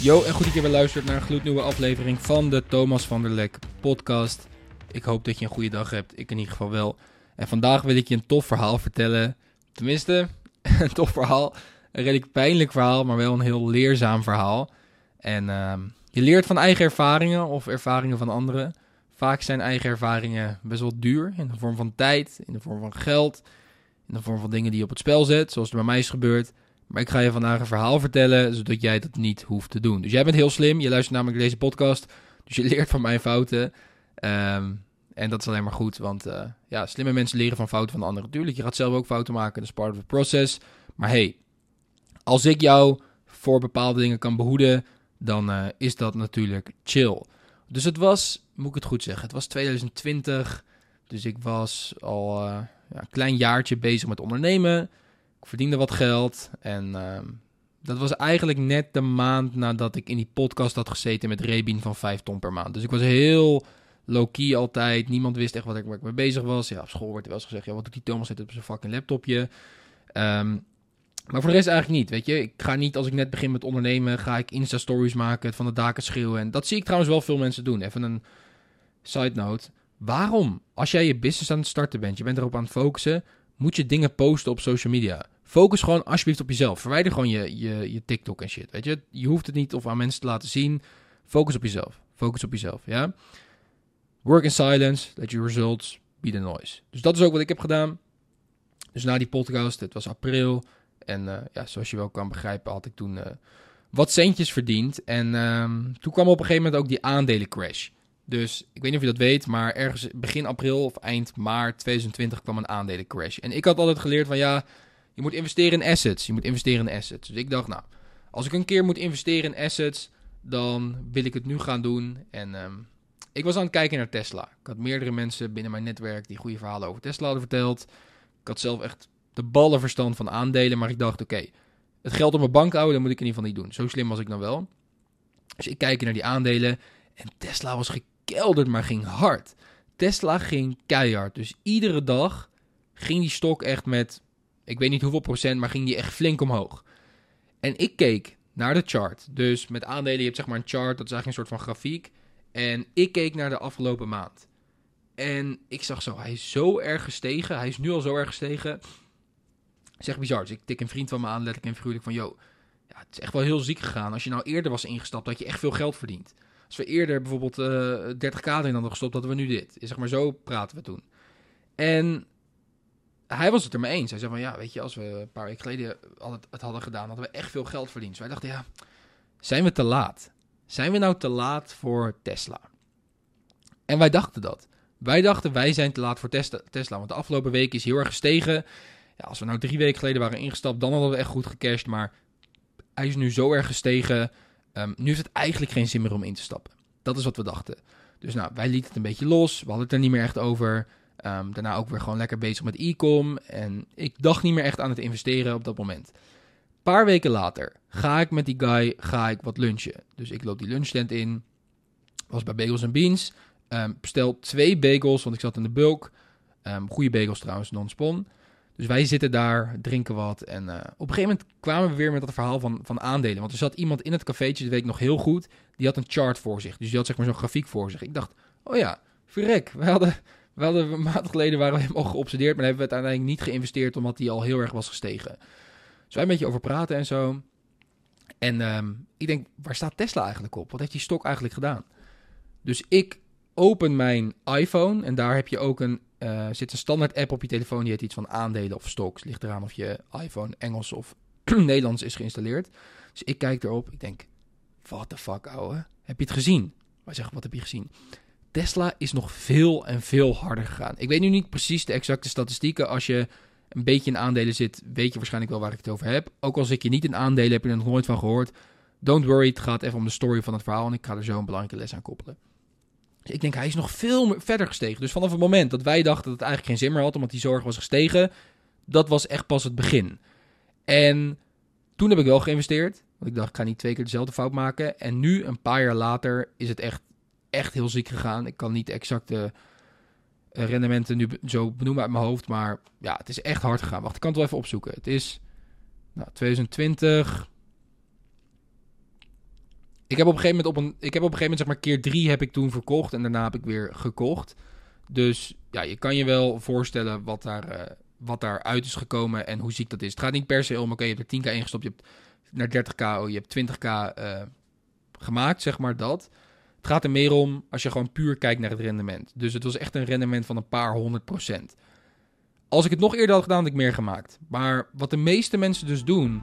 Yo, en goed dat je weer luistert naar een gloednieuwe aflevering van de Thomas van der Lek podcast. Ik hoop dat je een goede dag hebt, ik in ieder geval wel. En vandaag wil ik je een tof verhaal vertellen. Tenminste, een tof verhaal. Een redelijk pijnlijk verhaal, maar wel een heel leerzaam verhaal. En ehm, je leert van eigen ervaringen of ervaringen van anderen. Vaak zijn eigen ervaringen best wel duur, in de vorm van tijd, in de vorm van geld, in de vorm van dingen die je op het spel zet, zoals er bij mij is gebeurd. Maar ik ga je vandaag een verhaal vertellen, zodat jij dat niet hoeft te doen. Dus jij bent heel slim, je luistert namelijk deze podcast, dus je leert van mijn fouten. Ehm, en dat is alleen maar goed, want uh, ja, slimme mensen leren van fouten van anderen. Tuurlijk, je gaat zelf ook fouten maken, dat is part of the process. Maar hey, als ik jou voor bepaalde dingen kan behoeden, dan uh, is dat natuurlijk chill. Dus het was, moet ik het goed zeggen, het was 2020. Dus ik was al uh, ja, klein jaartje bezig met ondernemen. Ik verdiende wat geld. En uh, dat was eigenlijk net de maand nadat ik in die podcast had gezeten met Rebin van 5 ton per maand. Dus ik was heel low-key altijd. Niemand wist echt wat ik, waar ik mee bezig was. Ja, op school werd er wel eens gezegd, ja, wat doet die Thomas zit op zijn fucking laptopje. Um, maar voor de rest eigenlijk niet, weet je. Ik ga niet, als ik net begin met ondernemen, ga ik Insta-stories maken, van de daken schreeuwen. En dat zie ik trouwens wel veel mensen doen. Even een side note. Waarom, als jij je business aan het starten bent, je bent erop aan het focussen, moet je dingen posten op social media? Focus gewoon alsjeblieft op jezelf. Verwijder gewoon je, je, je TikTok en shit, weet je. Je hoeft het niet of aan mensen te laten zien. Focus op jezelf. Focus op jezelf, ja. Work in silence, let your results be the noise. Dus dat is ook wat ik heb gedaan. Dus na die podcast, het was april, en uh, ja, zoals je wel kan begrijpen, had ik toen uh, wat centjes verdiend. En um, toen kwam op een gegeven moment ook die aandelencrash. Dus ik weet niet of je dat weet, maar ergens begin april of eind maart 2020 kwam een aandelencrash. En ik had altijd geleerd van ja, je moet investeren in assets. Je moet investeren in assets. Dus ik dacht, nou, als ik een keer moet investeren in assets, dan wil ik het nu gaan doen. En um, ik was aan het kijken naar Tesla. Ik had meerdere mensen binnen mijn netwerk die goede verhalen over Tesla hadden verteld. Ik had zelf echt de ballenverstand van aandelen. Maar ik dacht, oké, het geld op mijn bank houden, dat moet ik in ieder geval niet doen. Zo slim was ik dan wel. Dus ik kijk naar die aandelen. En Tesla was gekelderd, maar ging hard. Tesla ging keihard. Dus iedere dag ging die stok echt met, ik weet niet hoeveel procent, maar ging die echt flink omhoog. En ik keek naar de chart. Dus met aandelen, je hebt zeg maar een chart, dat is eigenlijk een soort van grafiek. En ik keek naar de afgelopen maand. En ik zag zo, hij is zo erg gestegen. Hij is nu al zo erg gestegen zeg bizar. Dus ik tik een vriend van me aan, letterlijk en figuurlijk van... Yo, ja, het is echt wel heel ziek gegaan. Als je nou eerder was ingestapt, dat je echt veel geld verdient. Als we eerder bijvoorbeeld uh, 30k erin hadden gestopt, hadden we nu dit. Zeg maar, zo praten we toen. En hij was het er mee eens. Hij zei van, ja, weet je, als we een paar weken geleden het hadden gedaan, hadden we echt veel geld verdiend. Dus wij dachten, ja, zijn we te laat? Zijn we nou te laat voor Tesla? En wij dachten dat. Wij dachten, wij zijn te laat voor Tesla. Want de afgelopen week is heel erg gestegen. Ja, als we nou drie weken geleden waren ingestapt, dan hadden we echt goed gecashed. Maar hij is nu zo erg gestegen. Um, nu heeft het eigenlijk geen zin meer om in te stappen. Dat is wat we dachten. Dus nou, wij lieten het een beetje los. We hadden het er niet meer echt over. Um, daarna ook weer gewoon lekker bezig met e-com. En ik dacht niet meer echt aan het investeren op dat moment. Een paar weken later ga ik met die guy ga ik wat lunchen. Dus ik loop die lunchstand in. Was bij Bagels Beans. Um, twee bagels, want ik zat in de bulk. goede bagels trouwens, non-spon. Dus wij zitten daar, drinken wat. En uh, op een gegeven moment kwamen we weer met dat verhaal van, van aandelen. Want er zat iemand in het cafeetje, dat weet ik nog heel goed. Die had een chart voor zich. Dus die had zeg maar zo'n grafiek voor zich. Ik dacht, oh ja, verrek. We hadden, we hadden een maand geleden waren we helemaal geobsedeerd. Maar hebben we uiteindelijk niet geïnvesteerd, omdat die al heel erg was gestegen. Dus wij een beetje over praten en zo. En um, ik denk, waar staat Tesla eigenlijk op? Wat heeft die stok eigenlijk gedaan? Dus ik open mijn iPhone en daar heb je ook een uh, zit een standaard app op je telefoon die heet iets van aandelen of stocks. Ligt eraan of je iPhone Engels of Nederlands is geïnstalleerd. Dus ik kijk erop. Ik denk, what the fuck, ouwe? Heb je het gezien? Wij zeggen, wat heb je gezien? Tesla is nog veel en veel harder gegaan. Ik weet nu niet precies de exacte statistieken. Als je een beetje in aandelen zit, weet je waarschijnlijk wel waar ik het over heb. Ook al zit je niet in aandelen, heb je er nog nooit van gehoord. Don't worry, het gaat even om de story van het verhaal. En ik ga er zo een belangrijke les aan koppelen. Ik denk, hij is nog veel verder gestegen. Dus vanaf het moment dat wij dachten dat het eigenlijk geen zin meer had, omdat die zorg was gestegen, dat was echt pas het begin. En toen heb ik wel geïnvesteerd. Want ik dacht, ik ga niet twee keer dezelfde fout maken. En nu, een paar jaar later, is het echt, echt heel ziek gegaan. Ik kan niet exact de eh, rendementen nu zo benoemen uit mijn hoofd. Maar ja, het is echt hard gegaan. Wacht, ik kan het wel even opzoeken. Het is nou, 2020. Ik heb op een gegeven moment op een, ik heb op een gegeven moment zeg maar keer drie heb ik toen verkocht en daarna heb ik weer gekocht. Dus ja, je kan je wel voorstellen wat daar, uh, wat daar uit is gekomen en hoe ziek dat is. Het gaat niet per se om, oké, je hebt er 10k ingestopt, je hebt naar 30k, oh, je hebt 20k uh, gemaakt, zeg maar dat. Het gaat er meer om als je gewoon puur kijkt naar het rendement. Dus het was echt een rendement van een paar honderd procent. Als ik het nog eerder had gedaan, had ik meer gemaakt. Maar wat de meeste mensen dus doen,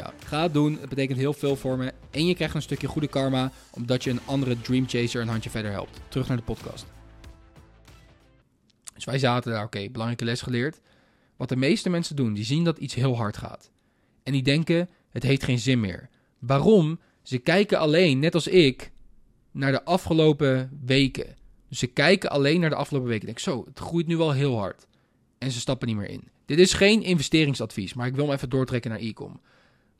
Ga het doen, het betekent heel veel voor me. En je krijgt een stukje goede karma, omdat je een andere Dream Chaser een handje verder helpt. Terug naar de podcast. Dus wij zaten daar, oké, belangrijke les geleerd. Wat de meeste mensen doen, die zien dat iets heel hard gaat. En die denken, het heeft geen zin meer. Waarom? Ze kijken alleen, net als ik, naar de afgelopen weken. Dus ze kijken alleen naar de afgelopen weken. Denk zo, het groeit nu wel heel hard. En ze stappen niet meer in. Dit is geen investeringsadvies, maar ik wil hem even doortrekken naar e-com.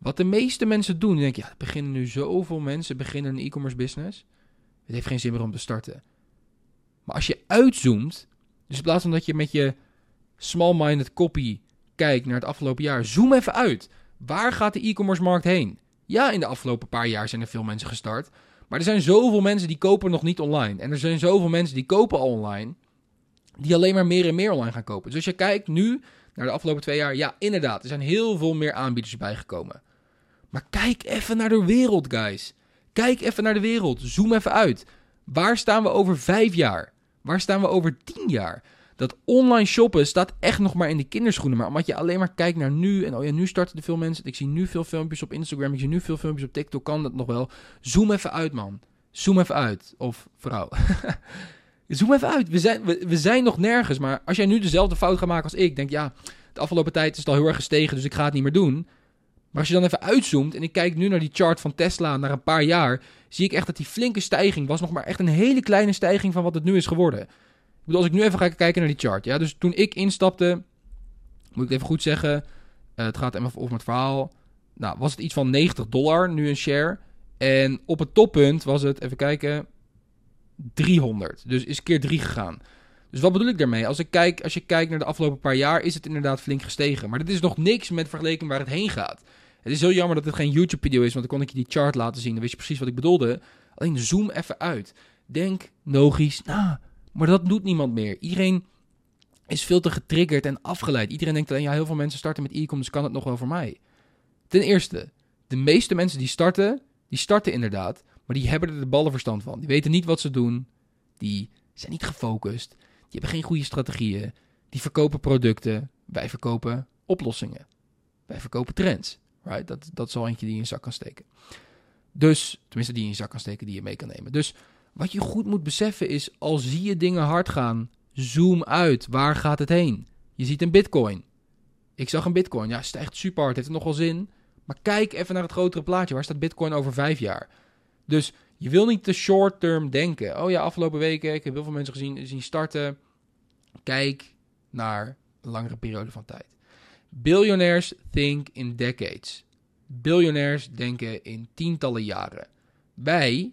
Wat de meeste mensen doen, denk je, er beginnen nu zoveel mensen beginnen een e-commerce business. Het heeft geen zin meer om te starten. Maar als je uitzoomt, dus in plaats van dat je met je small-minded copy kijkt naar het afgelopen jaar, zoom even uit. Waar gaat de e-commerce markt heen? Ja, in de afgelopen paar jaar zijn er veel mensen gestart. Maar er zijn zoveel mensen die kopen nog niet online. En er zijn zoveel mensen die kopen al online. Die alleen maar meer en meer online gaan kopen. Dus als je kijkt nu naar de afgelopen twee jaar. Ja, inderdaad. Er zijn heel veel meer aanbieders bijgekomen. Maar kijk even naar de wereld, guys. Kijk even naar de wereld. Zoom even uit. Waar staan we over vijf jaar? Waar staan we over tien jaar? Dat online shoppen staat echt nog maar in de kinderschoenen. Maar omdat je alleen maar kijkt naar nu. En oh ja, nu starten er veel mensen. Ik zie nu veel filmpjes op Instagram. Ik zie nu veel filmpjes op TikTok. Kan dat nog wel? Zoom even uit, man. Zoom even uit. Of vrouw. Zoom even uit. We zijn, we, we, zijn nog nergens. Maar als jij nu dezelfde fout gaat maken als ik. Denk ja, de afgelopen tijd is het al heel erg gestegen. Dus ik ga het niet meer doen. Maar als je dan even uitzoomt en ik kijk nu naar die chart van Tesla naar een paar jaar, zie ik echt dat die flinke stijging was nog maar echt een hele kleine stijging van wat het nu is geworden. Ik bedoel, als ik nu even ga kijken naar die chart, ja, dus toen ik instapte, moet ik het even goed zeggen, uh, het gaat even over het verhaal, nou, was het iets van 90 dollar nu een share. En op het toppunt was het, even kijken, 300. Dus is keer 3 gegaan. Dus wat bedoel ik daarmee? Als, ik kijk, als je kijkt naar de afgelopen paar jaar, is het inderdaad flink gestegen. Maar dit is nog niks met vergelijking waar het heen gaat. Het is heel jammer dat het geen YouTube-video is, want dan kon ik je die chart laten zien. Dan wist je precies wat ik bedoelde. Alleen zoom even uit. Denk logisch nou, maar dat doet niemand meer. Iedereen is veel te getriggerd en afgeleid. Iedereen denkt alleen, ja, heel veel mensen starten met e-commerce, dus kan het nog wel voor mij. Ten eerste, de meeste mensen die starten, die starten inderdaad, maar die hebben er de ballenverstand van. Die weten niet wat ze doen, die zijn niet gefocust, die hebben geen goede strategieën, die verkopen producten, wij verkopen oplossingen. Wij verkopen trends. Right? Dat, dat is al eentje die je in je zak kan steken. Dus, tenminste die je in je zak kan steken, die je mee kan nemen. Dus wat je goed moet beseffen is, als zie je dingen hard gaan, zoom uit. Waar gaat het heen? Je ziet een bitcoin. Ik zag een bitcoin. Ja, stijgt super hard. Heeft het nog wel zin? Maar kijk even naar het grotere plaatje. Waar staat bitcoin over vijf jaar? Dus je wil niet te short term denken. Oh ja, afgelopen weken, ik heb heel veel mensen gezien, zien starten. Kijk naar een langere periode van tijd. Billionaires think in decades. Biljonairs denken in tientallen jaren. Wij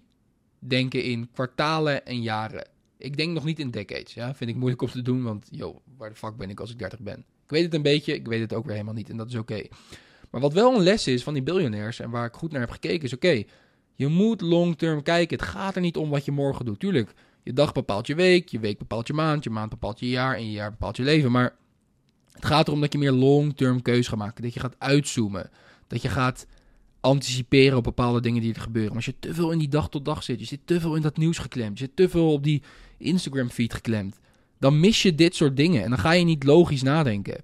denken in kwartalen en jaren. Ik denk nog niet in decades. Ja? Vind ik moeilijk om te doen, want joh, waar de fuck ben ik als ik 30 ben? Ik weet het een beetje, ik weet het ook weer helemaal niet en dat is oké. Maar wat wel een les is van die biljonairs en waar ik goed naar heb gekeken is oké, je moet long term kijken. Het gaat er niet om wat je morgen doet. Tuurlijk, je dag bepaalt je week, je week bepaalt je maand, je maand bepaalt je jaar en je jaar bepaalt je leven. Maar het gaat erom dat je meer long-term keus gaat maken. Dat je gaat uitzoomen. Dat je gaat anticiperen op bepaalde dingen die er gebeuren. Maar als je te veel in die dag tot dag zit, je zit te veel in dat nieuws geklemd, je zit te veel op die Instagram feed geklemd, dan mis je dit soort dingen en dan ga je niet logisch nadenken.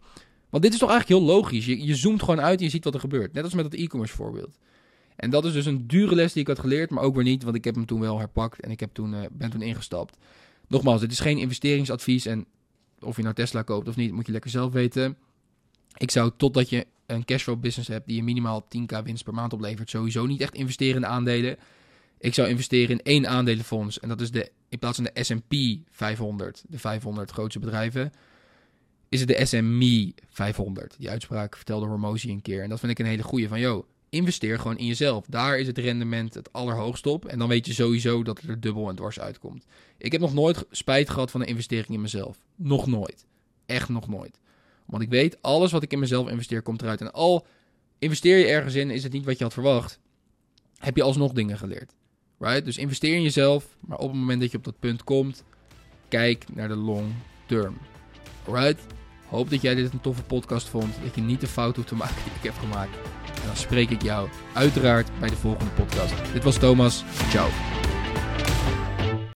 Want dit is toch eigenlijk heel logisch. Je, je zoomt gewoon uit en je ziet wat er gebeurt. Net als met dat e-commerce voorbeeld. En dat is dus een dure les die ik had geleerd, maar ook weer niet, want ik heb hem toen wel herpakt en ik heb toen, uh, ben toen ingestapt. nogmaals, het is geen investeringsadvies. En of je nou Tesla koopt of niet, moet je lekker zelf weten. Ik zou totdat je een cashflow business hebt die je minimaal 10k winst per maand oplevert, sowieso niet echt investeren in de aandelen. Ik zou investeren in één aandelenfonds. En dat is de, in plaats van de SP 500, de 500 grootste bedrijven, is het de SME 500. Die uitspraak vertelde Hormozy een keer. En dat vind ik een hele goede van, yo, investeer gewoon in jezelf. Daar is het rendement het allerhoogst op. En dan weet je sowieso dat het er dubbel en dwars uitkomt. Ik heb nog nooit spijt gehad van een investering in mezelf. Nog nooit. Echt nog nooit. Want ik weet, alles wat ik in mezelf investeer komt eruit. En al investeer je ergens in, is het niet wat je had verwacht. Heb je alsnog dingen geleerd. Right? Dus investeer in jezelf. Maar op het moment dat je op dat punt komt, kijk naar de long term. Alright? Hoop dat jij dit een toffe podcast vond. Dat je niet de fout hoeft te maken die ik heb gemaakt. Spreek ik jou uiteraard bij de volgende podcast. Dit was Thomas. Ciao.